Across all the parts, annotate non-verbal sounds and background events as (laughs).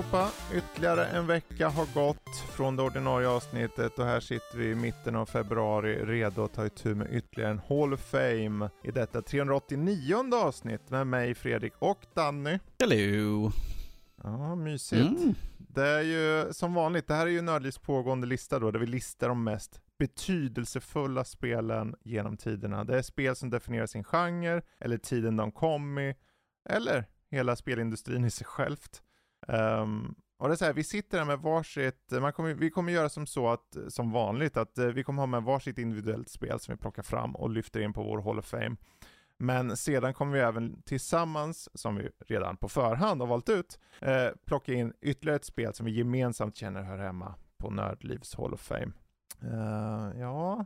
Allihopa! Ytterligare en vecka har gått från det ordinarie avsnittet och här sitter vi i mitten av februari redo att ta itu med ytterligare en Hall of Fame i detta 389 avsnitt med mig Fredrik och Danny. Hello! Ja, mysigt. Mm. Det är ju som vanligt, det här är ju Nördlivs pågående lista då, där vi listar de mest betydelsefulla spelen genom tiderna. Det är spel som definierar sin genre, eller tiden de kom i, eller hela spelindustrin i sig självt. Um, och det är så här, vi sitter här med varsitt, man kommer, vi kommer göra som så att, som vanligt, att eh, vi kommer ha med varsitt individuellt spel som vi plockar fram och lyfter in på vår Hall of Fame. Men sedan kommer vi även tillsammans, som vi redan på förhand har valt ut, eh, plocka in ytterligare ett spel som vi gemensamt känner hör hemma på Nördlivs Hall of Fame. Uh, ja,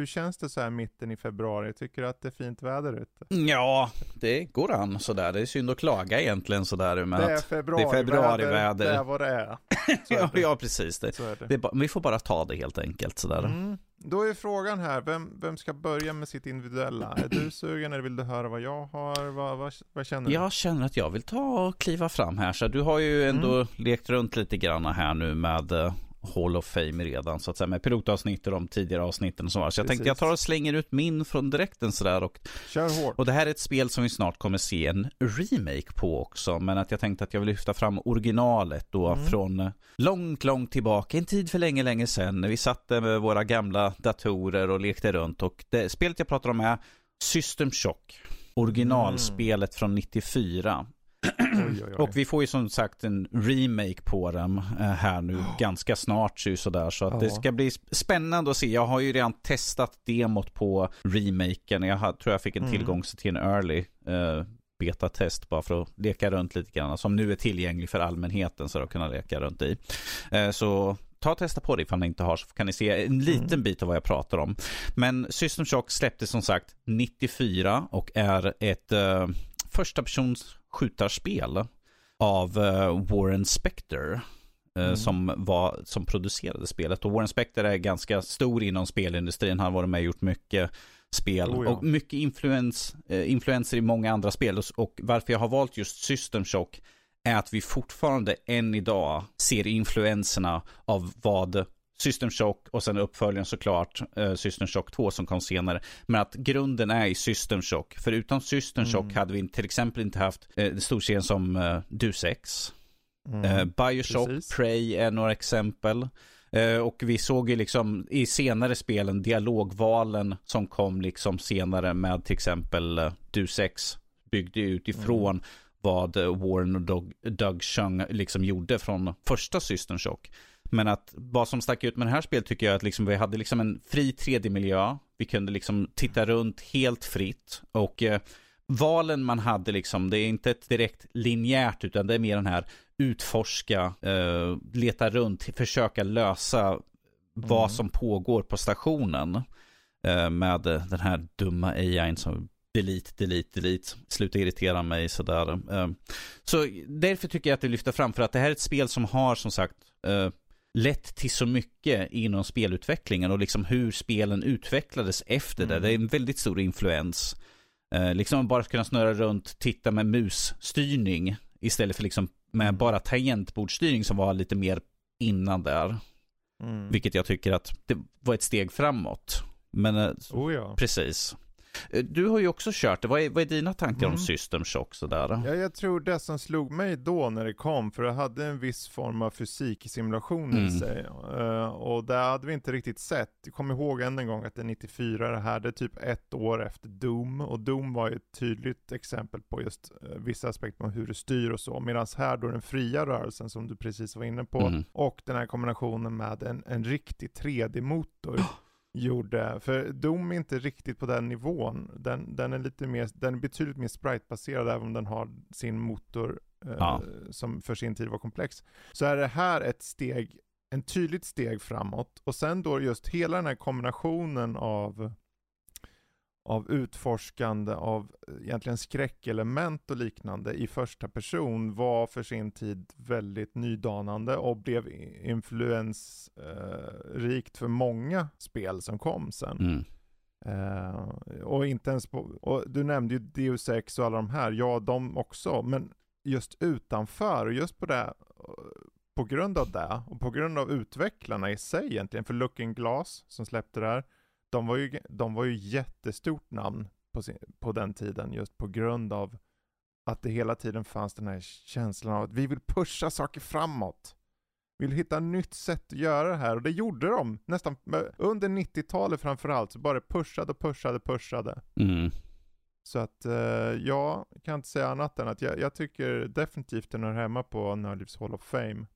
hur känns det så här mitten i februari? Tycker du att det är fint väder ute? Ja, det går an sådär. Det är synd att klaga egentligen sådär. Men det är februari, det är väder. Det är vad det är. (laughs) ja, ja, precis. Det. det. det bara, vi får bara ta det helt enkelt sådär. Mm. Då är frågan här, vem, vem ska börja med sitt individuella? Är du sugen eller vill du höra vad jag har? Vad, vad, vad känner du? Jag känner att jag vill ta och kliva fram här. Så du har ju ändå mm. lekt runt lite grann här nu med eh, Hall of Fame redan så att säga med pilotavsnitt och de tidigare avsnitten och så. Så jag tänkte jag tar och slänger ut min från direkten sådär och Kör hårt. Och det här är ett spel som vi snart kommer se en remake på också. Men att jag tänkte att jag vill lyfta fram originalet då mm. från långt, långt tillbaka. En tid för länge, länge sedan. När vi satte med våra gamla datorer och lekte runt. Och det spelet jag pratar om är System Shock. Originalspelet mm. från 94. Oj, oj, oj. Och vi får ju som sagt en remake på den eh, här nu oh. ganska snart så, sådär. Så att oh. det ska bli spännande att se. Jag har ju redan testat demot på remaken. Jag tror jag fick en mm. tillgång till en early uh, betatest bara för att leka runt lite grann. Som nu är tillgänglig för allmänheten så att kunna leka runt i. Uh, så ta och testa på det ifall ni inte har så kan ni se en liten mm. bit av vad jag pratar om. Men System Shock släpptes som sagt 94 och är ett uh, första persons skjutarspel av uh, Warren Spector. Uh, mm. som, var, som producerade spelet. Och Warren Spector är ganska stor inom spelindustrin. Han har varit med och gjort mycket spel. Oh ja. Och mycket influens, uh, influenser i många andra spel. Och, och varför jag har valt just System Shock är att vi fortfarande än idag ser influenserna av vad System Shock och sen uppföljaren såklart uh, System Shock 2 som kom senare. Men att grunden är i System Shock. För utan System Shock mm. hade vi till exempel inte haft uh, storserien som uh, Deus Ex. Mm. Uh, Bioshock, Precis. Prey är några exempel. Uh, och vi såg ju liksom i senare spelen dialogvalen som kom liksom senare med till exempel uh, Deus Ex byggde utifrån mm. vad Warren och Doug, Doug Chung liksom gjorde från första System Shock. Men att vad som stack ut med det här spelet tycker jag att liksom vi hade liksom en fri 3D-miljö. Vi kunde liksom titta runt helt fritt. Och eh, valen man hade liksom, det är inte ett direkt linjärt utan det är mer den här utforska, eh, leta runt, försöka lösa mm. vad som pågår på stationen. Eh, med den här dumma AI som delete, delete, delete. Sluta irritera mig sådär. Eh, så därför tycker jag att det lyfter fram för att det här är ett spel som har som sagt eh, lett till så mycket inom spelutvecklingen och liksom hur spelen utvecklades efter mm. det. Det är en väldigt stor influens. Eh, liksom bara kunna snurra runt, titta med musstyrning istället för liksom med mm. bara tangentbordsstyrning som var lite mer innan där. Mm. Vilket jag tycker att det var ett steg framåt. Men eh, oh ja. precis. Eh, du har ju också kört det. Vad är, vad är dina tankar mm. om System Shock sådär? Ja, jag tror det som slog mig då när det kom, för det hade en viss form av fysiksimulation mm. i sig. Uh, och det hade vi inte riktigt sett. Jag kommer ihåg än en gång att det är 94 det här, det är typ ett år efter Doom. Och Doom var ju ett tydligt exempel på just uh, vissa aspekter på hur det styr och så. Medan här då den fria rörelsen som du precis var inne på, mm. och den här kombinationen med en, en riktig 3D-motor. (gasps) gjorde, för Doom är inte riktigt på den nivån. Den, den är lite mer, den är betydligt mer spritebaserad även om den har sin motor eh, ja. som för sin tid var komplex. Så är det här ett steg, en tydligt steg framåt och sen då just hela den här kombinationen av av utforskande av eh, egentligen skräckelement och liknande i första person var för sin tid väldigt nydanande och blev influensrikt för många spel som kom sen. Mm. Uh, och inte ens på, och du nämnde ju Deus Ex och alla de här, ja de också, men just utanför, just på det på grund av det, och på grund av utvecklarna i sig egentligen, för Looking Glass som släppte det här, de var ju, de var ju jättestort namn på, sin, på den tiden just på grund av att det hela tiden fanns den här känslan av att vi vill pusha saker framåt. Vi vill hitta ett nytt sätt att göra det här och det gjorde de nästan under 90-talet framförallt så bara pushade och pushade pushade. Mm. Så att uh, jag kan inte säga annat än att jag, jag tycker definitivt den hör hemma på Nördlivs Hall of Fame.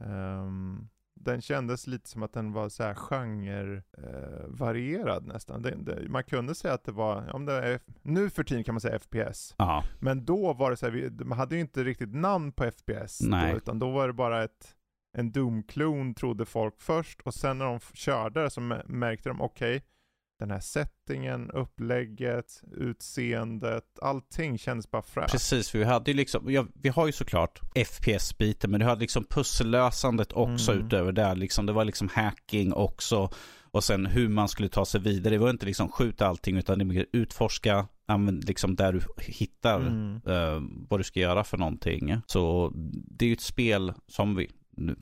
Um, den kändes lite som att den var så här genre eh, varierad nästan. Det, det, man kunde säga att det var, om det är, nu för tiden kan man säga FPS. Ja. Men då var det så här, man hade ju inte riktigt namn på FPS. Då, utan då var det bara ett, en Doom-klon trodde folk först och sen när de körde så märkte de okej, okay, den här settingen, upplägget, utseendet, allting kändes bara fräscht. Precis, vi hade ju liksom, ja, vi har ju såklart FPS-biten, men du hade liksom pussellösandet också mm. utöver det. Liksom, det var liksom hacking också. Och sen hur man skulle ta sig vidare. Det var inte liksom skjuta allting utan det mer utforska, använd liksom där du hittar mm. uh, vad du ska göra för någonting. Så det är ju ett spel som vi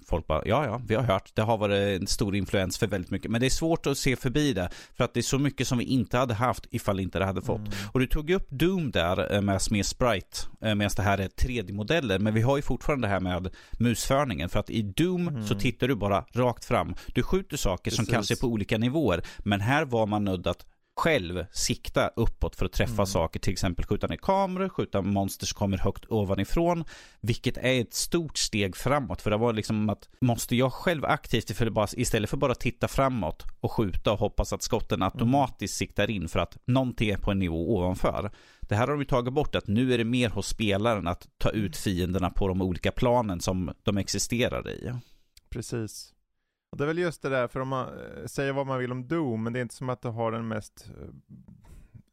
folk bara, ja ja, vi har hört, det har varit en stor influens för väldigt mycket. Men det är svårt att se förbi det, för att det är så mycket som vi inte hade haft ifall inte det hade fått. Mm. Och du tog upp Doom där eh, med, med Sprite, eh, medan det här är 3D-modeller. Men vi har ju fortfarande det här med musförningen, för att i Doom mm. så tittar du bara rakt fram. Du skjuter saker Precis. som kanske är på olika nivåer, men här var man nödd att själv sikta uppåt för att träffa mm. saker, till exempel skjuta ner kameror, skjuta monster som kommer högt ovanifrån, vilket är ett stort steg framåt. För det var liksom att, måste jag själv aktivt istället för bara titta framåt och skjuta och hoppas att skotten automatiskt mm. siktar in för att någonting är på en nivå ovanför. Det här har de tagit bort, att nu är det mer hos spelaren att ta ut fienderna på de olika planen som de existerar i. Precis. Och det är väl just det där, för om man eh, säger vad man vill om Doom, men det är inte som att det har den mest, eh,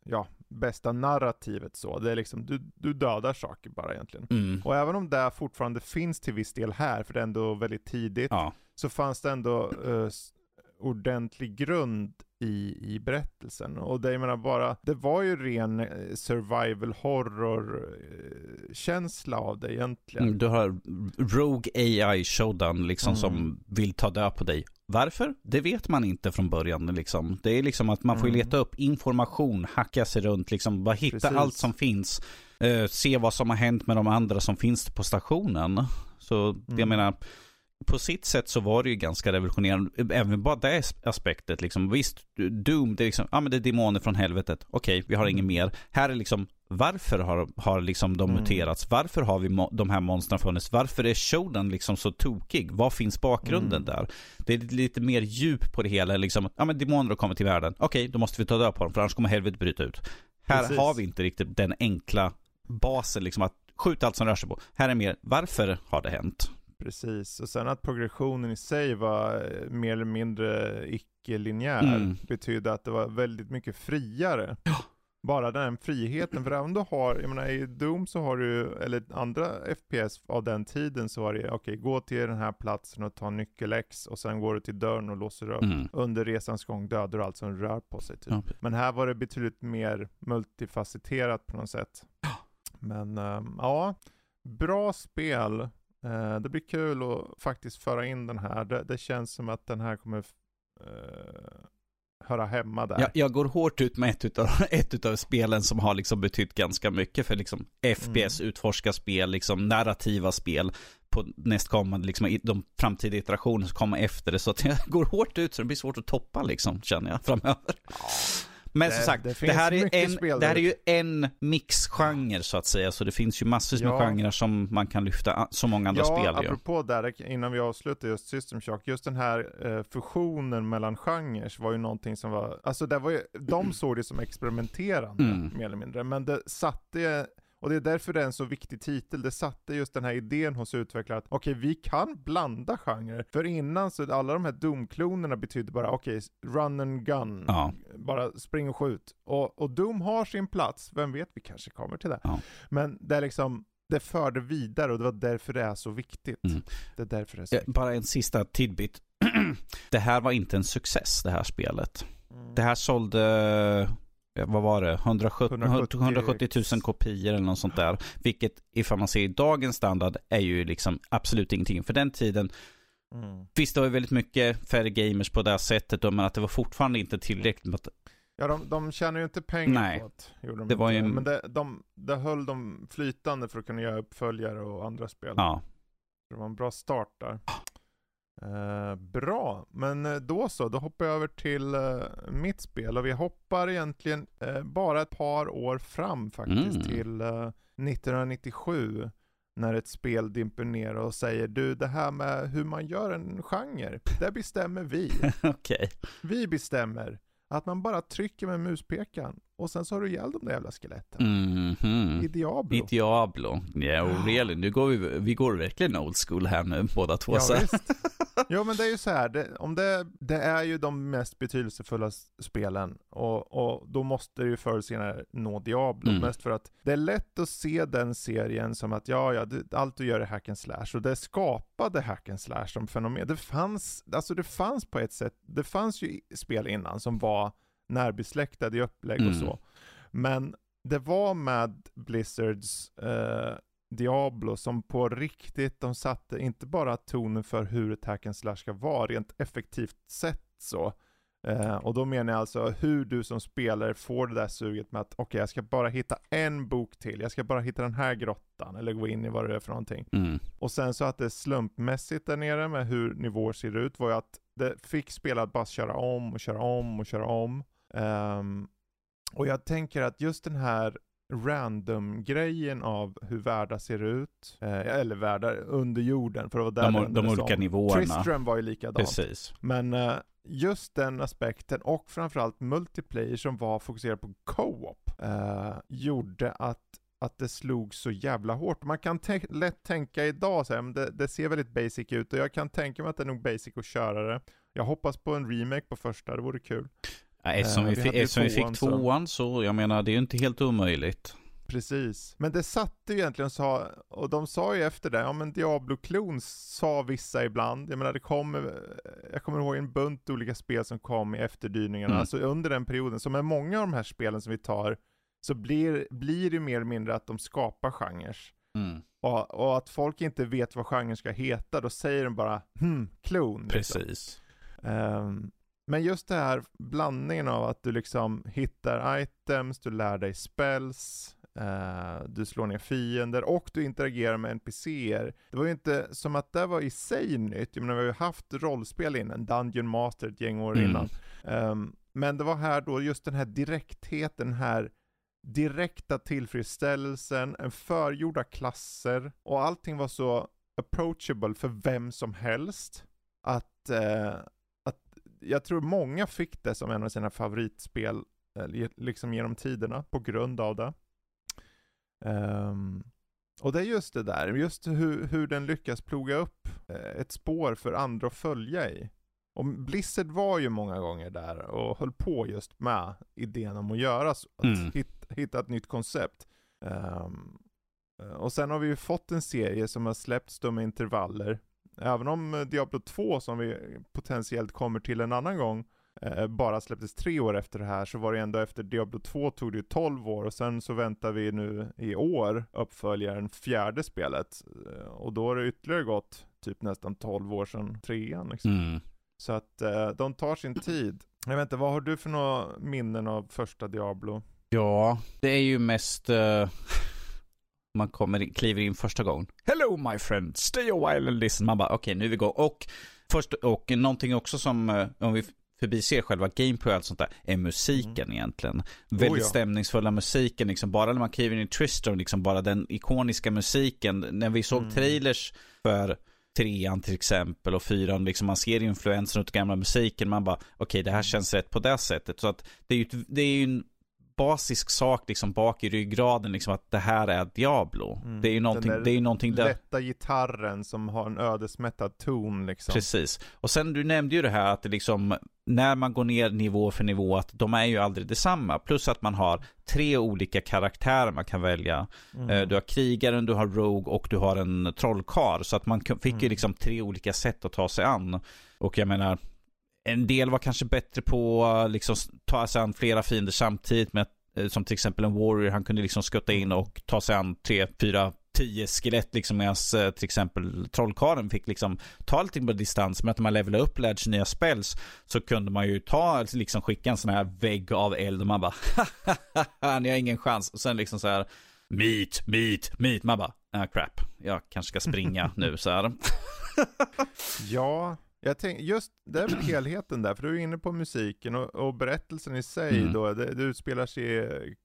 ja, bästa narrativet så. Det är liksom, du, du dödar saker bara egentligen. Mm. Och även om det fortfarande finns till viss del här, för det är ändå väldigt tidigt, ja. så fanns det ändå uh, ordentlig grund i, i berättelsen. Och det, jag menar bara, det var ju ren eh, survival horror eh, av det egentligen. Mm, du har Rogue AI Shodan liksom mm. som vill ta död på dig. Varför? Det vet man inte från början liksom. Det är liksom att man får mm. leta upp information, hacka sig runt, liksom bara hitta Precis. allt som finns. Uh, se vad som har hänt med de andra som finns på stationen. Så jag mm. menar, på sitt sätt så var det ju ganska revolutionerande, även bara det aspektet liksom. Visst, Doom, det är liksom, ja men det är demoner från helvetet. Okej, vi har mm. inget mer. Här är liksom, varför har, har liksom de mm. muterats? Varför har vi de här monstren funnits? Varför är Shodan liksom så tokig? Vad finns bakgrunden mm. där? Det är lite mer djup på det hela, liksom, ja men demoner har kommit till världen. Okej, då måste vi ta död på dem, för annars kommer helvetet bryta ut. Här Precis. har vi inte riktigt den enkla basen, liksom att skjuta allt som rör sig på. Här är mer, varför har det hänt? Precis, och sen att progressionen i sig var eh, mer eller mindre icke-linjär mm. betydde att det var väldigt mycket friare. Ja. Bara den friheten, för även du har, jag menar i Doom så har du, eller andra FPS av den tiden så var det, okej okay, gå till den här platsen och ta nyckel X och sen går du till dörren och låser upp. Mm. Under resans gång dödar du allt som rör på sig typ. Ja. Men här var det betydligt mer multifacetterat på något sätt. Ja. Men um, ja, bra spel. Eh, det blir kul att faktiskt föra in den här. Det, det känns som att den här kommer uh, höra hemma där. Jag, jag går hårt ut med ett utav, (laughs) ett utav spelen som har liksom betytt ganska mycket för liksom FPS, mm. utforska spel, liksom narrativa spel på nästkommande, liksom de framtida iterationer som kommer efter det. Så att jag (laughs) går hårt ut så det blir svårt att toppa liksom, känner jag, framöver. Men som sagt, det, det, här är en, det här är ju en mixgenre så att säga. Så det finns ju massor med ja. genrer som man kan lyfta så många andra ja, spel Ja, apropå där, innan vi avslutar just System Shock. Just den här eh, fusionen mellan genrer var ju någonting som var, alltså det var ju, de såg det som experimenterande mm. mer eller mindre. Men det satte och det är därför det är en så viktig titel. Det satte just den här idén hos utvecklare att okej, okay, vi kan blanda genrer. För innan så alla de här Doom-klonerna betydde bara okej, okay, run and gun. Ja. Bara spring och skjut. Och, och Doom har sin plats, vem vet, vi kanske kommer till det. Ja. Men det är liksom, det förde vidare och det var därför det är så viktigt. Mm. Det är därför det är så viktigt. Bara en sista tidbit. (clears throat) det här var inte en success, det här spelet. Mm. Det här sålde vad var det, 170, 170, 170 000 kopior eller något sånt där. Vilket ifall man ser i dagens standard är ju liksom absolut ingenting. För den tiden Mm. Visst, det var väldigt mycket färre gamers på det sättet då, men att det var fortfarande inte tillräckligt. Att... Ja, de, de tjänar ju inte pengar Nej. på att gjorde de det. Var ju... Men det, de, det höll dem flytande för att kunna göra uppföljare och andra spel. Ja. Det var en bra start där. Eh, bra, men eh, då så, då hoppar jag över till eh, mitt spel och vi hoppar egentligen eh, bara ett par år fram faktiskt mm. till 1997 eh, när ett spel dimper ner och säger du det här med hur man gör en genre, det bestämmer vi. (laughs) okay. Vi bestämmer att man bara trycker med muspekaren och sen så har du ihjäl de där jävla skeletten. Mm -hmm. I Diablo. I Diablo. Och really, nu går vi, vi går verkligen old school här nu båda två. Ja, så. Visst. (laughs) Jo men det är ju så här, det, om det, det är ju de mest betydelsefulla spelen och, och då måste det ju förr senare nå Diablo. Mm. Mest för att det är lätt att se den serien som att ja, ja, det, allt du gör är hack and slash och det skapade hack and slash som fenomen. Det fanns, alltså det fanns på ett sätt, det fanns ju spel innan som var närbesläktade i upplägg mm. och så. Men det var med Blizzards eh, Diablo som på riktigt, de satte inte bara tonen för hur ett hack and slash ska vara rent effektivt sett så. Eh, och då menar jag alltså hur du som spelare får det där suget med att okej, okay, jag ska bara hitta en bok till, jag ska bara hitta den här grottan, eller gå in i vad det är för någonting. Mm. Och sen så att det är slumpmässigt där nere med hur nivåer ser ut var ju att det fick spelare bara köra om och köra om och köra om. Um, och jag tänker att just den här random-grejen av hur världar ser ut, eh, eller världar under jorden, för det var där de, de olika som. nivåerna. Tristram var ju likadant. Precis. Men eh, just den aspekten, och framförallt multiplayer som var fokuserad på co-op, eh, gjorde att att det slog så jävla hårt. Man kan lätt tänka idag så här, men det, det, ser väldigt basic ut och jag kan tänka mig att det är nog basic att köra det. Jag hoppas på en remake på första, det vore kul. Eftersom vi, fick, eftersom vi fick tvåan så, jag menar det är ju inte helt omöjligt. Precis. Men det satte ju egentligen så, och de sa ju efter det, ja men Diablo-klon sa vissa ibland, jag menar det kom, jag kommer ihåg en bunt olika spel som kom i efterdyningarna, mm. alltså under den perioden, så med många av de här spelen som vi tar, så blir, blir det mer eller mindre att de skapar genrer. Mm. Och, och, att folk inte vet vad genren ska heta, då säger de bara hm, klon. Liksom. Precis. Um, men just det här blandningen av att du liksom hittar items, du lär dig spells, eh, du slår ner fiender och du interagerar med NPCer. Det var ju inte som att det var i sig nytt, jag menar vi har ju haft rollspel innan, Dungeon Master ett gäng år mm. innan. Um, men det var här då just den här direktheten, den här direkta tillfredsställelsen, en förgjorda klasser och allting var så approachable för vem som helst. Att eh, jag tror många fick det som en av sina favoritspel, eh, liksom genom tiderna, på grund av det. Um, och det är just det där, just hur, hur den lyckas ploga upp eh, ett spår för andra att följa i. Och Blizzard var ju många gånger där och höll på just med idén om att göra så, att mm. hitta, hitta, ett nytt koncept. Um, och sen har vi ju fått en serie som har släppts med intervaller Även om eh, Diablo 2 som vi potentiellt kommer till en annan gång eh, bara släpptes tre år efter det här så var det ändå efter Diablo 2 tog det ju 12 år och sen så väntar vi nu i år uppföljaren fjärde spelet. Eh, och då har det ytterligare gått typ nästan 12 år sedan trean liksom. Mm. Så att eh, de tar sin tid. Jag vet inte, vad har du för några minnen av första Diablo? Ja, det är ju mest (laughs) man kommer in, kliver in första gången. Hello my friend, stay a while and listen. Man bara, okej okay, nu är vi igång. Och först, och någonting också som, eh, om vi förbiser själva gameplay och allt sånt där, är musiken mm. egentligen. Väldigt oh, ja. stämningsfulla musiken, liksom bara när man kliver in i Tristram, liksom bara den ikoniska musiken. När vi såg mm. trailers för trean till exempel och fyran, liksom man ser influensen av gamla musiken, man bara okej okay, det här känns rätt på det sättet. Så att det är ju, det är ju en basisk sak liksom bak i ryggraden liksom att det här är Diablo. Mm. Det är ju någonting, det är ju någonting där. lätta gitarren som har en ödesmättad ton liksom. Precis. Och sen du nämnde ju det här att det liksom när man går ner nivå för nivå att de är ju aldrig detsamma. Plus att man har tre olika karaktärer man kan välja. Mm. Eh, du har krigaren, du har rogue och du har en trollkar. Så att man fick mm. ju liksom tre olika sätt att ta sig an. Och jag menar en del var kanske bättre på att liksom, ta sig an flera fiender samtidigt med eh, som till exempel en warrior, han kunde liksom skutta in och ta sig an tre, fyra, tio skelett liksom medan eh, till exempel trollkaren fick liksom ta allting på distans. Men att man levelade upp, lärde sig nya spells så kunde man ju ta, liksom skicka en sån här vägg av eld och man bara (laughs) ni har ingen chans. Och sen liksom så här meat, meat, meat. Man bara, ah crap, jag kanske ska springa (laughs) nu så här. ja, jag tänk, just det är väl helheten där, för du är inne på musiken och, och berättelsen i sig mm. då, det, det utspelar sig i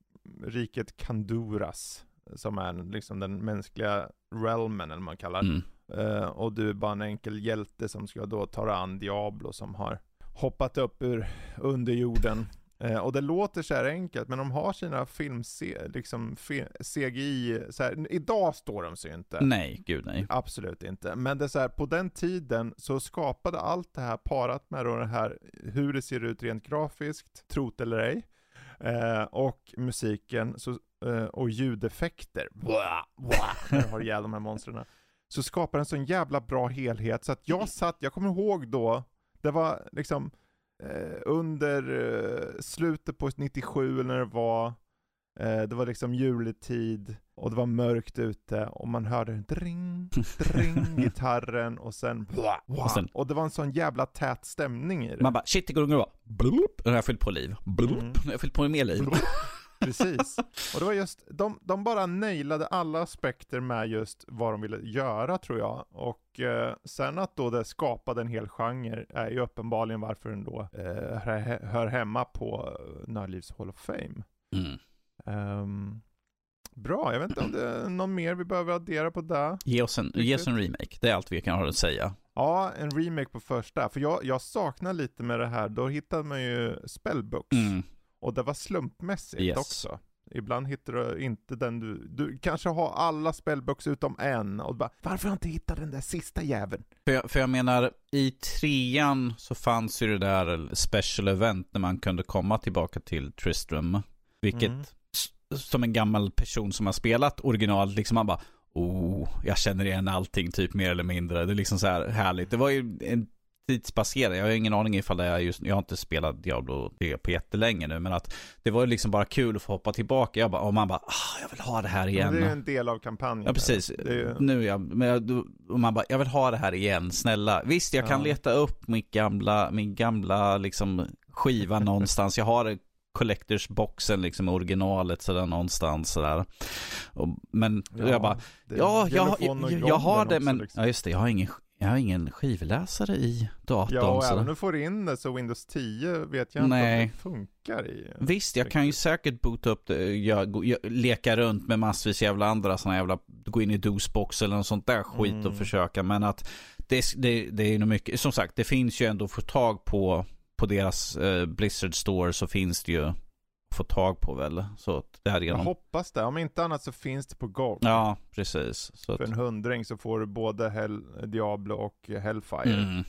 riket Kanduras, som är liksom den mänskliga realmen, eller man kallar mm. uh, Och du är bara en enkel hjälte som ska då ta an Diablo som har hoppat upp ur underjorden Eh, och det låter så här enkelt, men de har sina film liksom CGI, så här, idag står de sig inte. Nej, gud nej. Absolut inte. Men det är så här, på den tiden så skapade allt det här parat med då det här, hur det ser ut rent grafiskt, trot eller ej, eh, och musiken så, eh, och ljudeffekter, blah, blah, när du har ihjäl de här monstren. Så skapar en sån jävla bra helhet, så att jag satt, jag kommer ihåg då, det var liksom under eh, slutet på 97 när det var, eh, det var liksom juletid och det var mörkt ute och man hörde dring, dring, (laughs) gitarren och sen, blah, blah, och sen och det var en sån jävla tät stämning i det. Man bara, shit det går bra. Blup, och jag har fyllt på liv. Blup, mm. jag har fyllt på mer liv. Precis. Och det var just, de, de bara nailade alla aspekter med just vad de ville göra tror jag. Och eh, sen att då det skapade en hel genre är ju uppenbarligen varför den då eh, hör, hör hemma på Nördlivs Hall of Fame. Mm. Um, bra, jag vet inte om det är någon mer vi behöver addera på det. Ge oss en, ge oss en remake, det är allt vi kan ha att säga. Ja, en remake på första. För jag, jag saknar lite med det här, då hittade man ju spellbooks. Mm. Och det var slumpmässigt yes. också. Ibland hittar du inte den du, du kanske har alla spellbooks utom en och bara, varför har jag inte hittat den där sista jäveln? För jag, för jag menar, i trean så fanns ju det där special event när man kunde komma tillbaka till Tristram. Vilket, mm. som en gammal person som har spelat original, liksom man bara, oh, jag känner igen allting typ mer eller mindre. Det är liksom så här härligt. Det var ju en tidsbaserad. Jag har ingen aning ifall det är just, jag har inte spelat Diablo 3 på jättelänge nu, men att det var liksom bara kul att få hoppa tillbaka. Jag bara, och man bara, ah, jag vill ha det här igen. Ja, det är en del av kampanjen. Ja, precis. Ju... Nu ja, men jag, och man bara, jag vill ha det här igen, snälla. Visst, jag kan ja. leta upp min gamla, min gamla liksom skiva (laughs) någonstans. Jag har collectors boxen liksom originalet sådär någonstans sådär. Och, men ja, jag bara, ja, jag, jag, jag, har det men, liksom. ja just det, jag har ingen jag har ingen skivläsare i datorn. Ja, och så. även om du får in det så Windows 10 vet jag Nej. inte om det funkar i. Visst, jag kan ju säkert boota upp det, jag, jag, leka runt med massvis jävla andra sådana jävla, gå in i DOSbox eller något sånt där skit mm. och försöka. Men att det, det, det är nog mycket, som sagt, det finns ju ändå att få tag på, på deras eh, Blizzard Store så finns det ju få tag på väl. Så att därigenom... Jag hoppas det. Om inte annat så finns det på GOG. Ja, precis. Så För att... en hundring så får du både Hell, Diablo och Hellfire. Mm.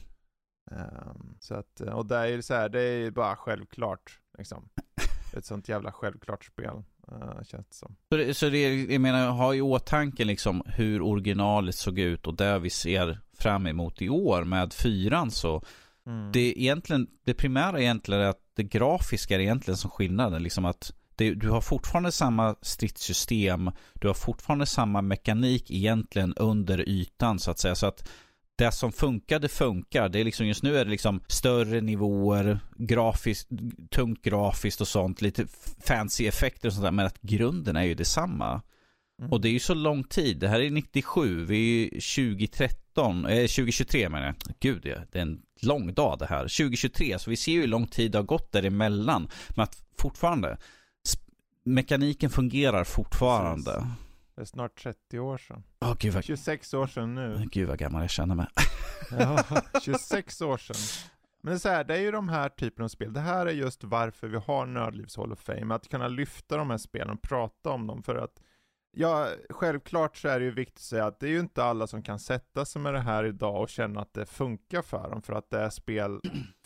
Um, så att, och det är så här, det är bara självklart. Liksom. (laughs) Ett sånt jävla självklart spel. Uh, känns det som. Så, det, så det, jag menar, ha i åtanke liksom hur originalet såg ut och det vi ser fram emot i år med fyran så Mm. Det, är egentligen, det primära egentligen är att det grafiska är egentligen som skillnaden. Liksom att det, du har fortfarande samma stridssystem, du har fortfarande samma mekanik egentligen under ytan så att säga. Så att det som funkar, det funkar. Det är liksom, just nu är det liksom större nivåer, grafiskt, tungt grafiskt och sånt, lite fancy effekter och sånt där. Men att grunden är ju detsamma. Mm. Och det är ju så lång tid. Det här är 97, vi är 2013, eh, 2023 menar jag. Gud, det är en lång dag det här. 2023, så vi ser ju hur lång tid det har gått däremellan. Men att fortfarande, mekaniken fungerar fortfarande. Precis. Det är snart 30 år sedan. Oh, gud vad... 26 år sedan nu. Gud vad gammal jag känner mig. (laughs) ja, 26 år sedan. Men så här, det är ju de här typen av spel. Det här är just varför vi har Nördlivs Hall of Fame. Att kunna lyfta de här spelen och prata om dem. För att Ja, självklart så är det ju viktigt att säga att det är ju inte alla som kan sätta sig med det här idag och känna att det funkar för dem för att det är spel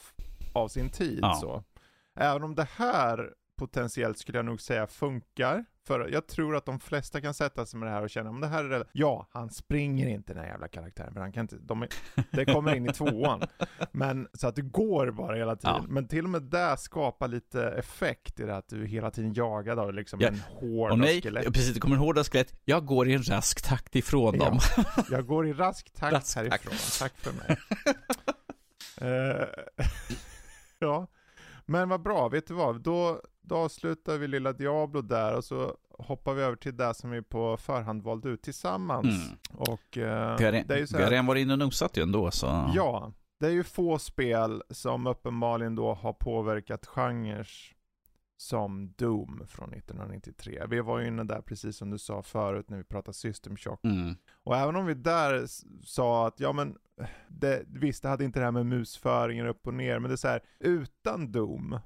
(clears throat) av sin tid. Ja. Så. Även om det här potentiellt skulle jag nog säga funkar. För jag tror att de flesta kan sätta sig med det här och känna, om det här är det, ja, han springer inte den här jävla karaktären, för han kan inte, de är, det kommer in i tvåan. Men, så att det går bara hela tiden. Ja. Men till och med det skapar lite effekt i det att du hela tiden jagad av liksom ja. en hård och nej, skelett. Precis, det kommer en hård skelett. Jag går i en rask takt ifrån ja. dem. (laughs) jag går i rask takt rask härifrån. Takt. Tack för mig. uh, (laughs) (laughs) ja. Men vad bra, vet du vad? Då, då avslutar vi lilla Diablo där och så hoppar vi över till det som vi på förhand valde ut tillsammans. Mm. Och, eh, vi, har, det är ju så här, vi har redan varit inne och nosat ju ändå så. Ja, det är ju få spel som uppenbarligen då har påverkat genrer som Doom från 1993. Vi var ju inne där precis som du sa förut när vi pratade System Shock. Mm. Och även om vi där sa att, ja men, det, visst det hade inte det här med musföringen upp och ner, men det är så här, utan Doom,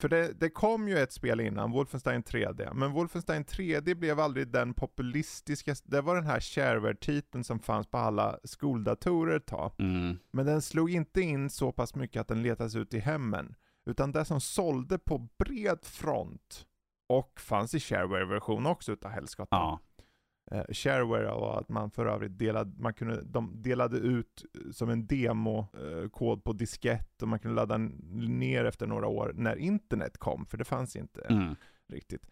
för det, det kom ju ett spel innan, Wolfenstein 3D, men Wolfenstein 3D blev aldrig den populistiska, det var den här shareware-titeln som fanns på alla skoldatorer ett tag. Mm. Men den slog inte in så pass mycket att den letades ut i hemmen. Utan det som sålde på bred front och fanns i shareware-version också utav helskotta. Ja. Uh, shareware och att man för övrigt delade, man kunde, de delade ut som en demo-kod uh, på diskett och man kunde ladda ner efter några år när internet kom, för det fanns inte mm. riktigt.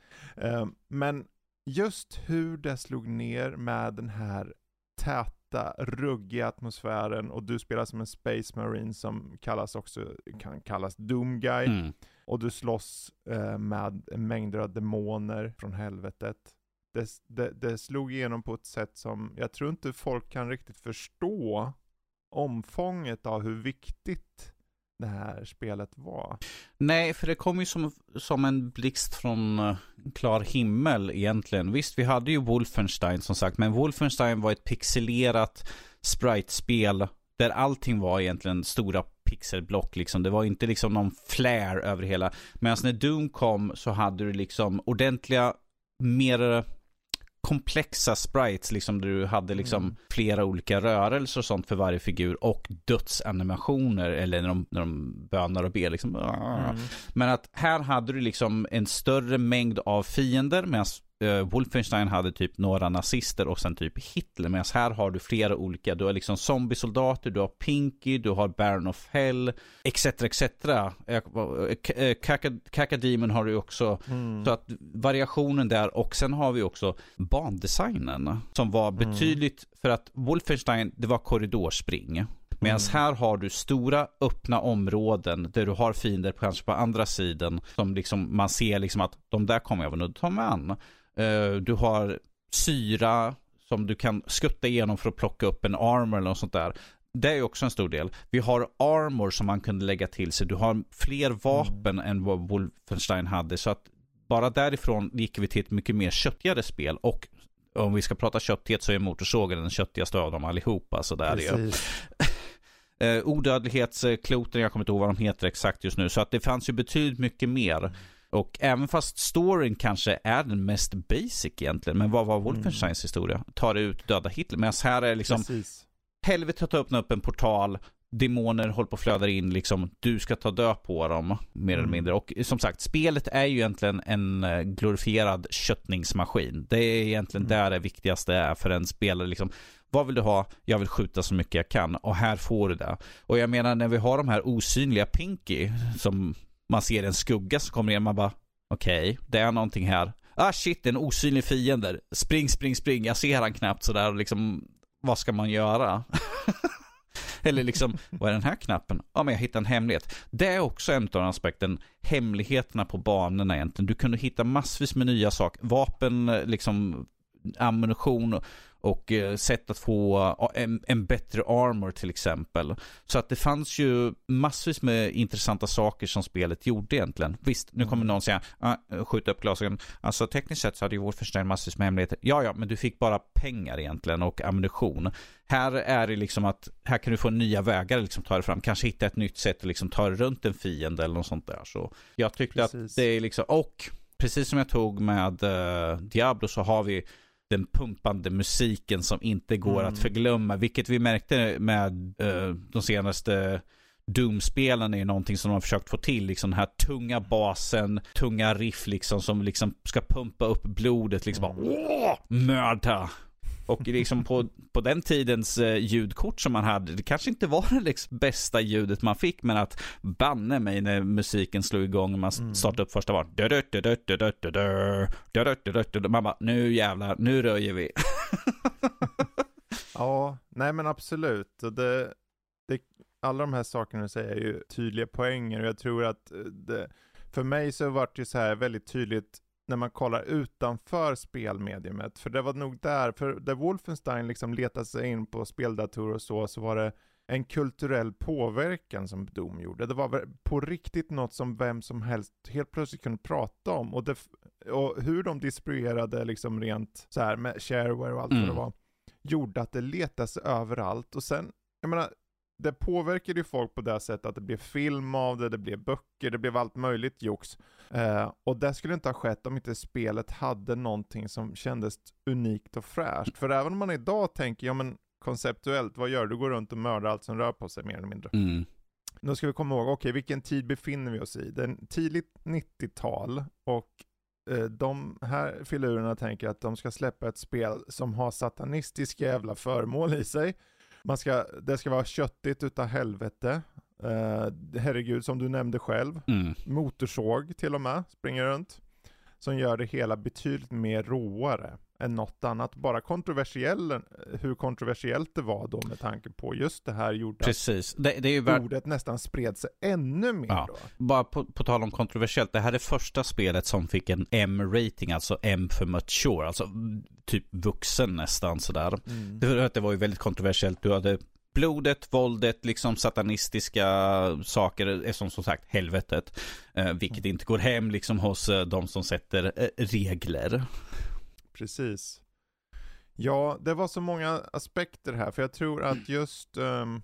Uh, men just hur det slog ner med den här täta ruggiga atmosfären och du spelar som en Space Marine som kallas också, kan kallas Doom Guy. Mm. Och du slåss eh, med mängder av demoner från helvetet. Det, det, det slog igenom på ett sätt som jag tror inte folk kan riktigt förstå omfånget av hur viktigt det här spelet var. Nej, för det kom ju som, som en blixt från eh, klar himmel egentligen. Visst, vi hade ju Wolfenstein som sagt, men Wolfenstein var ett pixelerat sprite-spel där allting var egentligen stora pixelblock liksom. Det var inte liksom någon flare över hela. Medan när Doom kom så hade du liksom ordentliga, mer komplexa sprites, liksom där du hade liksom mm. flera olika rörelser och sånt för varje figur och dödsanimationer eller när de, när de bönar och ber liksom. Mm. Men att här hade du liksom en större mängd av fiender medan uh, Wolfenstein hade typ några nazister och sen typ Hitler. Medan här har du flera olika. Du har liksom zombiesoldater, du har Pinky, du har Baron of Hell, etc. etc. Kakademon har du också. Mm. Så att variationen där och sen har vi också bandesignen som var mm. betydligt, mm. för att Wolfenstein, det var korridorspring. Medan mm. här har du stora öppna områden där du har fiender kanske på andra sidan som liksom man ser liksom att de där kommer jag väl att ta mig an. Eh, du har syra som du kan skutta igenom för att plocka upp en armor eller något sånt där. Det är också en stor del. Vi har armor som man kunde lägga till sig. Du har fler vapen mm. än vad Wolfenstein hade. Så att bara därifrån gick vi till ett mycket mer köttigare spel. Och om vi ska prata köttighet så är motorsågen den köttigaste av dem allihopa. Så där är (laughs) eh, Odödlighetskloten, jag kommer inte ihåg vad de heter exakt just nu. Så att det fanns ju betydligt mycket mer. Och även fast storyn kanske är den mest basic egentligen, men vad var Wolfensteins mm. historia? Tar ut döda Hitler. Medan här är liksom Precis. helvetet har öppnat upp en portal, demoner håller på att flöda in, liksom du ska ta död på dem, mer mm. eller mindre. Och som sagt, spelet är ju egentligen en eh, glorifierad köttningsmaskin. Det är egentligen mm. där det viktigaste är för en spelare, liksom vad vill du ha? Jag vill skjuta så mycket jag kan och här får du det. Och jag menar när vi har de här osynliga Pinky som man ser en skugga som kommer in, man bara okej, okay, det är någonting här. Ah shit, en osynlig fiende. Spring, spring, spring. Jag ser han knappt sådär liksom, vad ska man göra? (laughs) Eller liksom, vad är den här knappen? Ja, men jag hittade en hemlighet. Det är också en av aspekten, hemligheterna på banorna egentligen. Du kunde hitta massvis med nya saker. Vapen, liksom ammunition och eh, sätt att få en, en, bättre armor till exempel. Så att det fanns ju massvis med intressanta saker som spelet gjorde egentligen. Visst, nu kommer mm. någon säga, ah, skjuta upp glasögonen. Alltså tekniskt sett så hade ju Wolfenstein massvis med hemligheter. Ja, ja, men du fick bara pengar egentligen och ammunition. Här är det liksom att, här kan du få nya vägar liksom ta dig fram. Kanske hitta ett nytt sätt att liksom ta dig runt en fiende eller något sånt där. Så jag tyckte precis. att det är liksom, och precis som jag tog med uh, Diablo så har vi den pumpande musiken som inte går mm. att förglömma. Vilket vi märkte med uh, de senaste Doom-spelen är någonting som de har försökt få till. Liksom den här tunga basen, tunga riff liksom som liksom ska pumpa upp blodet. Liksom bara åh, mörda. Och liksom på, på den tidens eh, ljudkort som man hade, det kanske inte var det liksom bästa ljudet man fick, men att banne mig när musiken slog igång och man mm. startade upp första var Man bara, nu jävlar, nu röjer vi. ja, nej men absolut. Det, det, alla de här sakerna du säger är ju tydliga poänger och jag tror att det, för mig så vart det så här väldigt tydligt när man kollar utanför spelmediumet. För det var nog där, för där Wolfenstein liksom letade sig in på speldatorer och så, så var det en kulturell påverkan som Doom gjorde. Det var på riktigt något som vem som helst helt plötsligt kunde prata om. Och, det, och hur de distribuerade liksom rent så här med shareware och allt mm. vad det mm. var, gjorde att det letades överallt. Och sen, jag menar, det påverkade ju folk på det sättet att det blev film av det, det blev böcker, det blev allt möjligt jox. Eh, och det skulle inte ha skett om inte spelet hade någonting som kändes unikt och fräscht. För även om man idag tänker, ja men konceptuellt, vad gör du? Du går runt och mördar allt som rör på sig mer eller mindre. Mm. Nu ska vi komma ihåg, okej okay, vilken tid befinner vi oss i? Det är tidigt 90-tal och eh, de här filurerna tänker att de ska släppa ett spel som har satanistiska jävla föremål i sig. Man ska, det ska vara köttigt utav helvete. Uh, herregud, som du nämnde själv. Mm. Motorsåg till och med, springer runt. Som gör det hela betydligt mer råare än något annat. Bara kontroversiell, hur kontroversiellt det var då med tanke på just det här gjorde Precis. Det, det är värt... ordet nästan spred sig ännu mer ja. då. Bara på, på tal om kontroversiellt, det här är första spelet som fick en M-rating, alltså M för mature, alltså typ vuxen nästan sådär. Mm. Det, det var ju väldigt kontroversiellt, du hade blodet, våldet, liksom satanistiska saker är som som sagt helvetet. Eh, vilket mm. inte går hem liksom hos eh, de som sätter eh, regler. Precis. Ja, det var så många aspekter här, för jag tror att (clears throat) just um,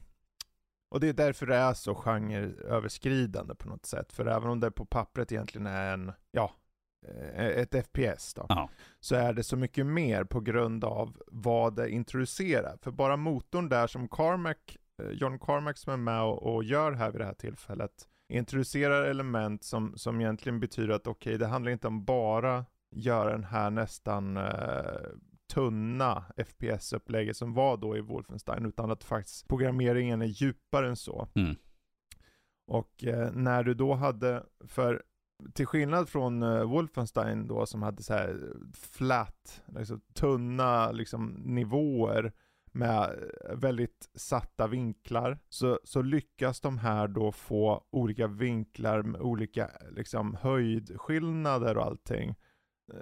och det är därför det är så genreöverskridande på något sätt. För även om det på pappret egentligen är en, ja, eh, ett FPS då, ja. så är det så mycket mer på grund av vad det introducerar. För bara motorn där som Carmack, eh, John Carmack som är med och, och gör här vid det här tillfället, introducerar element som, som egentligen betyder att okej, okay, det handlar inte om bara göra den här nästan eh, tunna FPS-upplägget som var då i Wolfenstein, utan att faktiskt programmeringen är djupare än så. Mm. Och eh, när du då hade, för till skillnad från uh, Wolfenstein då som hade så här flat, liksom, tunna liksom, nivåer med väldigt satta vinklar, så, så lyckas de här då få olika vinklar med olika liksom, höjdskillnader och allting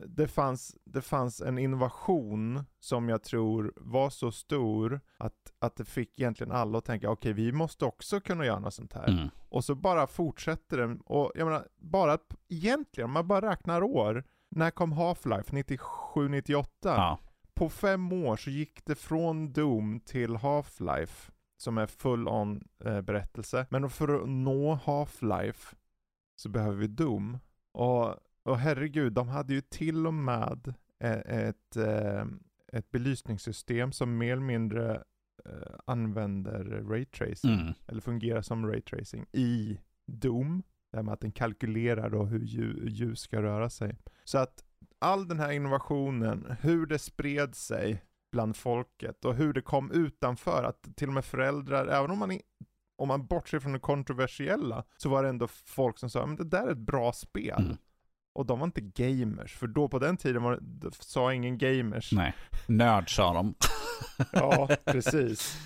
det fanns, det fanns en innovation som jag tror var så stor att, att det fick egentligen alla att tänka okej okay, vi måste också kunna göra något sånt här. Mm. Och så bara fortsätter den och jag menar bara att egentligen om man bara räknar år. När kom Half-Life? 97-98? Ja. På fem år så gick det från Doom till Half-Life som är full-on eh, berättelse. Men för att nå Half-Life så behöver vi Doom. Och och herregud, de hade ju till och med eh, ett, eh, ett belysningssystem som mer eller mindre eh, använder raytracing, mm. eller fungerar som raytracing i Doom. Det med att den kalkylerar då hur ljus ska röra sig. Så att all den här innovationen, hur det spred sig bland folket och hur det kom utanför, att till och med föräldrar, även om man, om man bortser från det kontroversiella, så var det ändå folk som sa, men det där är ett bra spel. Mm. Och de var inte gamers, för då på den tiden var det, sa ingen gamers. Nej, nörd sa de. (laughs) ja, precis.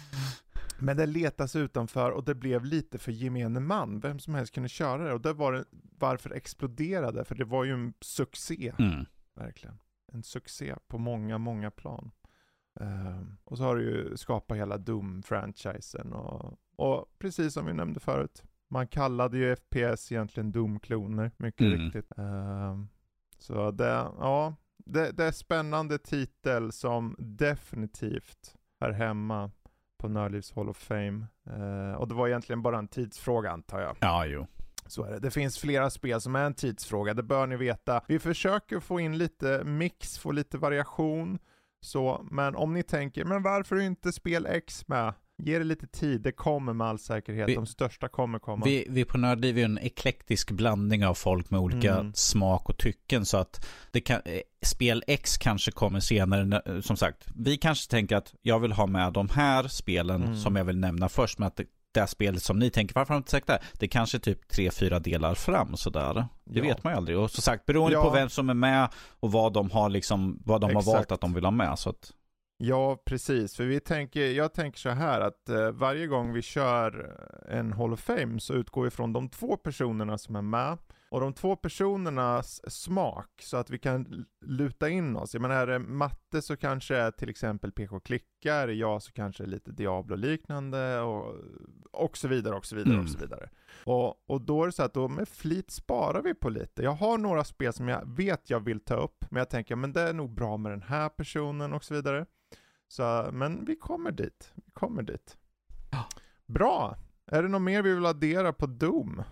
Men det letas utanför och det blev lite för gemene man. Vem som helst kunde köra det. Och det var det, varför exploderade, för det var ju en succé. Mm. Verkligen. En succé på många, många plan. Um, och så har du ju skapat hela Doom-franchisen och, och precis som vi nämnde förut, man kallade ju FPS egentligen Doom-kloner, mycket mm. riktigt. Uh, så det, ja, det, det är spännande titel som definitivt är hemma på Nördlivs Hall of Fame. Uh, och det var egentligen bara en tidsfråga antar jag. Ja, jo. Så är det. Det finns flera spel som är en tidsfråga, det bör ni veta. Vi försöker få in lite mix, få lite variation. Så, men om ni tänker, men varför är inte spel X med? Ge det lite tid, det kommer med all säkerhet. Vi- De största kommer komma. Vi, vi på Nördliv är en eklektisk blandning av folk med olika Mm. smak och tycken så att det kan, eh, spel X kanske kommer senare. Som sagt, vi kanske tänker att jag vill ha med de här spelen Mm. som jag vill nämna först. Men att det, det spelet som ni tänker, varför har de inte sagt det? Det kanske är typ tre, fyra delar fram sådär. Det Ja. vet man ju aldrig. Och som sagt, beroende Ja. på vem som är med och vad de har liksom, vad de har valt att de vill ha med. Så att, Ja, precis. För vi tänker, jag tänker så här att eh, varje gång vi kör en Hall of Fame så utgår vi från de två personerna som är med och de två personernas smak så att vi kan luta in oss. Jag menar, är det matte så kanske är till exempel PK Klicka, är det jag så kanske är lite Diablo-liknande och, och så vidare och så vidare Mm. och så vidare. Och, och då är det så att då med flit sparar vi på lite. Jag har några spel som jag vet jag vill ta upp, men jag tänker men det är nog bra med den här personen och så vidare. Så, men vi kommer dit. Vi kommer dit. Bra! Är det något mer vi vill addera på Doom?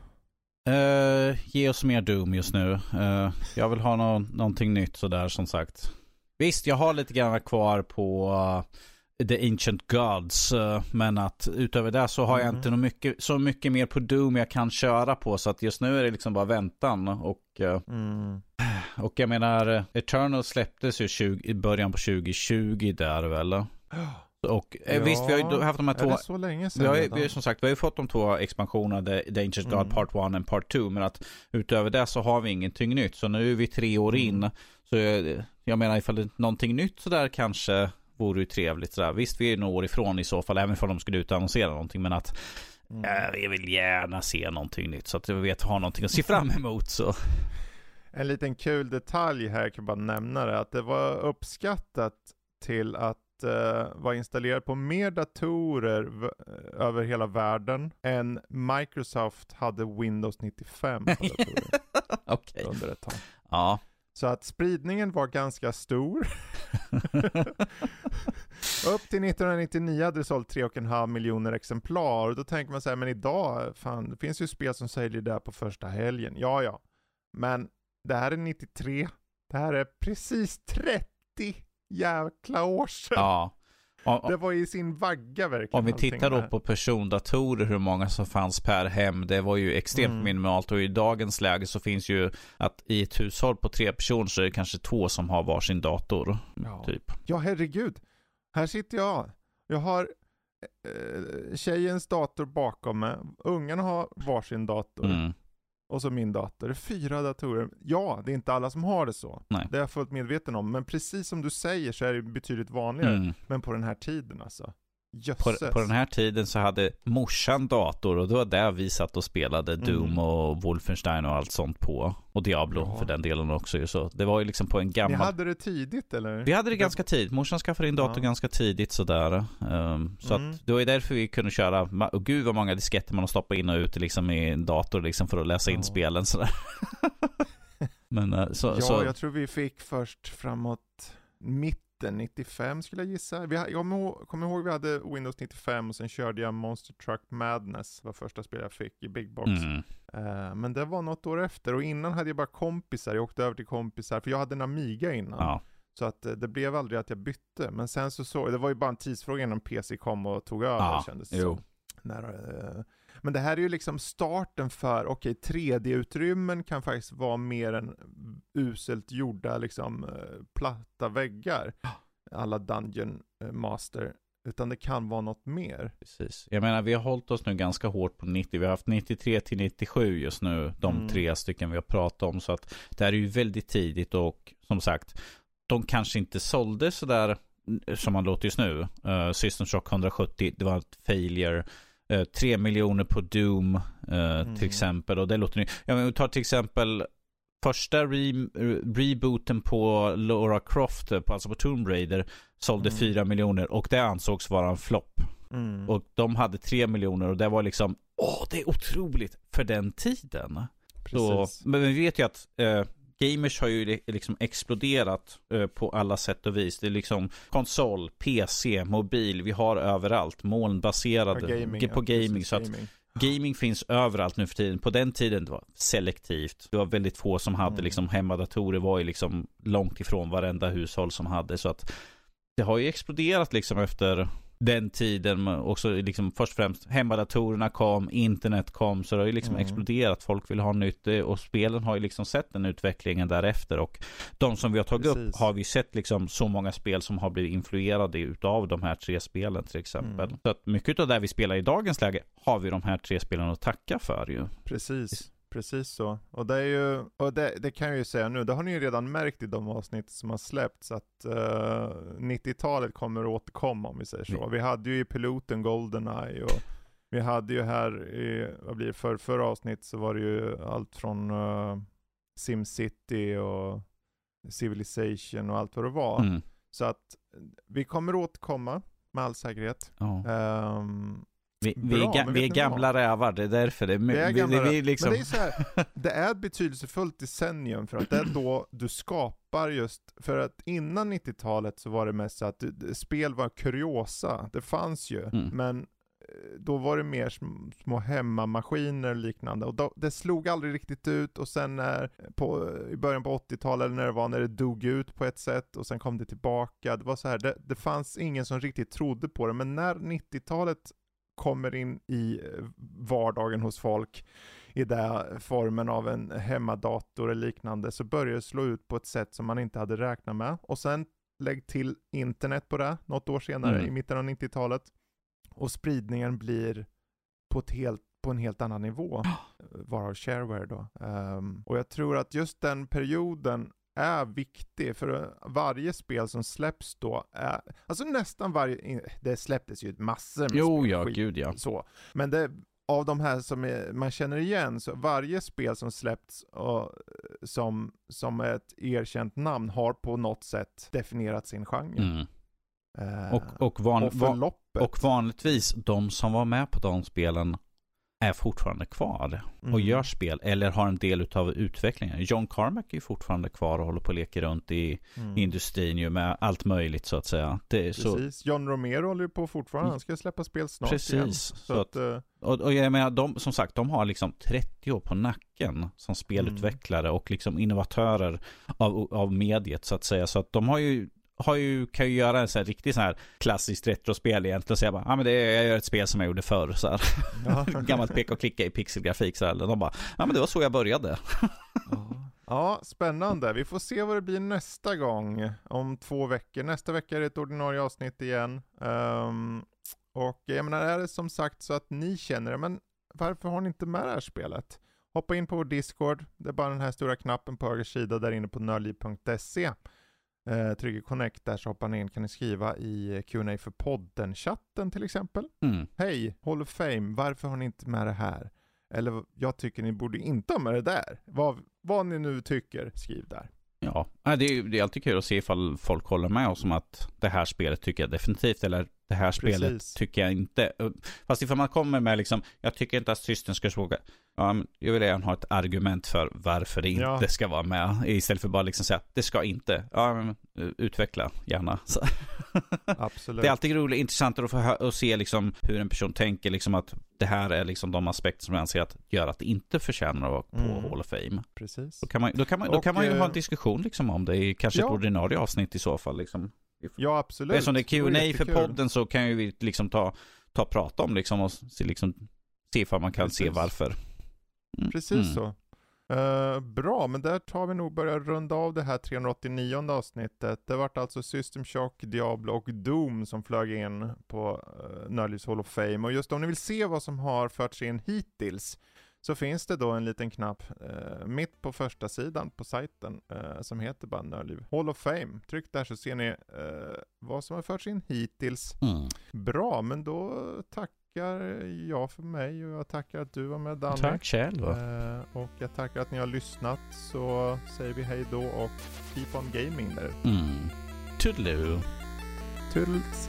Eh, ge oss mer Doom just nu. Eh, jag vill ha nå- någonting nytt sådär som sagt. Visst, jag har lite grann kvar på eh, The Ancient Gods. eh, men att utöver det så har jag Mhm. inte något mycket, så mycket mer på Doom jag kan köra på. Så att just nu är det liksom bara väntan. Och, Mm. Och jag menar, eh, Eternal släpptes ju 20, i början på 2020 där väl. Och eh, Ja, visst, vi har ju haft de här Är två... det så länge sedan Vi har, redan? vi har som sagt vi har ju fått de två expansionerna, The, Ancient God Mm. Part 1 och Part 2. Men att utöver det så har vi ingenting nytt. Så nu är vi tre år Mm. in. Så jag, jag menar ifall det är någonting nytt sådär kanske vore ju trevligt. Sådär. Visst, vi är några år ifrån i så fall, även om de skulle utannonsera någonting. Men att Mm. äh, jag vill gärna se någonting nytt. Så att jag vet, ha någonting att se fram emot. Så. En liten kul detalj här, jag kan bara nämna det, att det var uppskattat till att eh, vara installerat på mer datorer v- över hela världen än Microsoft hade Windows 95 på datorer (laughs) Okej. under ett tag. Ja. Så att spridningen var ganska stor. (laughs) Upp till 1999 hade det sålt 3,5 miljoner exemplar. Och då tänker man så här, men idag, fan, det finns ju spel som säljer där på första helgen. Ja, ja. Men det här är 93. Det här är precis 30 jäkla år sedan. ja. Och- Det var i sin vagga verkligen. Om vi tittar då där. på persondatorer, hur många som fanns per hem, det var ju extremt Mm. minimalt och i dagens läge så finns ju att i ett hushåll på tre personer så är det kanske två som har varsin dator. Ja. Typ. Ja, herregud. Här sitter jag. Jag har eh, tjejens dator bakom mig. Ungarna har varsin dator. Mm. Och så min dator. Fyra datorer. Ja, det är inte alla som har det så. Nej. Det är jag fullt medveten om. Men precis som du säger så är det betydligt vanligare. Mm. Men på den här tiden alltså. På, på den här tiden så hade morsan dator och det var där vi satt och spelade Mm. Doom och Wolfenstein och allt sånt på. Och Diablo Ja. för den delen också ju så. Det var ju liksom på en Ni gammal... hade det tidigt eller? Vi hade det ganska tidigt. Morsan skaffade in dator Ja. ganska tidigt sådär. Um, så Mm. att det var ju därför vi kunde köra, och gud vad många disketter man har stoppat in och ut liksom i en dator liksom för att läsa in Ja. spelen sådär. (laughs) Men eh, så, ja, så jag tror vi fick först framåt mitten 95 skulle jag gissa. Vi, jag kommer ihåg, vi hade Windows 95 och sen körde jag Monster Truck Madness var första spelet jag fick i Big Box. mm, Eh, men det var något år efter och innan hade jag bara kompisar, jag åkte över till kompisar för jag hade en Amiga innan. ja, Så att eh, det blev aldrig att jag bytte. Men sen så såg det var ju bara en tidsfråga innan PC kom och tog över Ja, kändes det jo. När, eh, men det här är ju liksom starten för, okej 3D-utrymmen kan faktiskt vara mer än uselt gjorda liksom eh, platta väggar. Alla Dungeon eh, Master. Utan det kan vara något mer. precis. Jag menar, vi har hållit oss nu ganska hårt på 90. Vi har haft 93 till 97 just nu, de Mm. tre stycken vi har pratat om. Så att det här är ju väldigt tidigt och som sagt, de kanske inte sålde sådär mm, som man låter just nu. Uh, System Shock 170, det var ett failure. Uh, 3 miljoner på Doom uh, Mm. till exempel. Och det låter nu. Ja, men vi tar till exempel första re rebooten på Laura Croft, eh, på, alltså på Tomb Raider, sålde Mm. 4 miljoner och det ansågs vara en flopp. Mm. Och de hade 3 miljoner och det var liksom, åh, det är otroligt för den tiden. Så, Precis. men vi vet ju att eh, gamers har ju li- liksom exploderat eh, på alla sätt och vis. Det är liksom konsol, PC, mobil, vi har överallt molnbaserade På gaming, på ja, gaming. precis, så att gaming. gaming finns överallt nu för tiden. På den tiden det var selektivt. Det var väldigt få som hade Mm. liksom hemmadatorer var ju liksom långt ifrån varenda hushåll som hade. Så att det har ju exploderat liksom efter den tiden också liksom först och främst hemmadatorerna kom, internet kom, så det har ju liksom mm. exploderat. Folk vill ha nytt och spelen har ju liksom sett den utvecklingen därefter och de som vi har tagit Precis. upp har vi sett liksom så många spel som har blivit influerade utav de här tre spelen till exempel. Mm. Så att mycket av det vi spelar i dagens läge har vi de här tre spelen att tacka för ju. Precis. Precis så. Och det är ju, och det, det, kan jag ju säga nu, det har ni ju redan märkt i de avsnitt som har släppts att uh, eh, 90-talet kommer att återkomma om vi säger så. Mm. Vi hade ju i piloten Goldeneye och vi hade ju här i, vad blir det, för förra avsnitt så var det ju allt från uh, SimCity och Civilization och allt vad det var. Mm. Så att vi kommer återkomma med all säkerhet. Oh. Um, vi, vi, Bra, är, vi är gamla vad? rävar, det är därför det är, vi är gamla liksom... Men det är så här, det är ett betydelsefullt decennium för att det är då du skapar just, för att innan 90-talet så var det mest så att spel var kuriosa, det fanns ju, mm. men eh, då var det mer små hemmamaskiner och liknande. Och då, det slog aldrig riktigt ut och sen när, på, i början på 80-talet eller när det var när det dog ut på ett sätt och sen kom det tillbaka, det var så här, det, det fanns ingen som riktigt trodde på det. Men när 90-talet kommer in i eh, vardagen hos folk i den formen av en hemmadator eller liknande så börjar det slå ut på ett sätt som man inte hade räknat med. Och sen lägg till internet på det något år senare mm. i mitten av 90-talet och spridningen blir på, ett helt, på en helt annan nivå, varav shareware då. Um, och jag tror att just den perioden är viktig för varje spel som släpps då är, alltså nästan varje, det släpptes ju massor med jo, spel, ja, gud ja. Så. Men det, av de här som är, man känner igen, så varje spel som släppts och, som, som ett erkänt namn har på något sätt definierat sin genre. Mm. Eh, och, och, van, och, och vanligtvis de som var med på de spelen är fortfarande kvar och mm. gör spel eller har en del av utvecklingen. John Carmack är fortfarande kvar och håller på att leka runt i mm. industrin ju med allt möjligt så att säga. Precis, så... John Romero håller på fortfarande, han ska släppa spel snart Precis. igen. Så, så att, uh... och, och jag menar, de, som sagt, de har liksom 30 år på nacken som spelutvecklare mm. och liksom innovatörer av, av mediet så att säga. Så att de har ju har ju, kan ju göra en sån här riktigt sån här klassiskt retrospel egentligen och säga bara, ja ah, men det är, jag gör ett spel som jag gjorde förr så här. Ja. (laughs) Gammalt peka och klicka i pixelgrafik så här. De bara, ja men det var så jag började. ja. ja, spännande. Vi får se vad det blir nästa gång om två veckor. Nästa vecka är det ett ordinarie avsnitt igen. Um, och jag menar, är det som sagt så att ni känner det, men varför har ni inte med det här spelet? Hoppa in på vår Discord, det är bara den här stora knappen på höger sida där inne på nördliv.se eh, trycker connect där så hoppar ni in kan ni skriva i Q&A för podden-chatten till exempel. Mm. Hej, Hall of Fame, varför har ni inte med det här? Eller jag tycker ni borde inte ha med det där. Vad, vad ni nu tycker, skriv där. Ja, det är, det är alltid kul att se ifall folk håller med oss om att det här spelet tycker jag definitivt, eller det här Precis. spelet tycker jag inte. Fast ifall man kommer med liksom, jag tycker inte att systern ska fråga. Ja, jag vill gärna ha ett argument för varför det inte ja. ska vara med. Istället för bara liksom säga, det ska inte. Ja, men, utveckla gärna. (laughs) Absolut. det är alltid roligt, intressant att, få att se liksom hur en person tänker, liksom att det här är liksom de aspekter som jag anser att gör att det inte förtjänar att vara på mm. Hall of Fame. Precis. Då kan man, då kan man, då kan man ju ha en eh, diskussion liksom om det i kanske ja. ett ordinarie avsnitt i så fall. Liksom. Ja, absolut. Eftersom det är Q&A för podden så kan ju vi liksom ta, ta prata om liksom och se, liksom, se ifall man kan Precis. se varför. Mm. Precis mm. så. Uh, bra, men där tar vi nog börja runda av det här 389 avsnittet. Det vart alltså System Shock, Diablo och Doom som flög in på uh, Nördlivs Hall of Fame. Och just om ni vill se vad som har förts in hittills så finns det då en liten knapp eh, mitt på första sidan på sajten eh, som heter bara Nördliv Hall of Fame. Tryck där så ser ni eh, vad som har förts in hittills. Mm. Bra, men då tackar jag för mig och jag tackar att du var med Danne. Tack själv. Eh, och jag tackar att ni har lyssnat så säger vi hej då och keep on gaming där. Mm. Toodaloo. Toodles.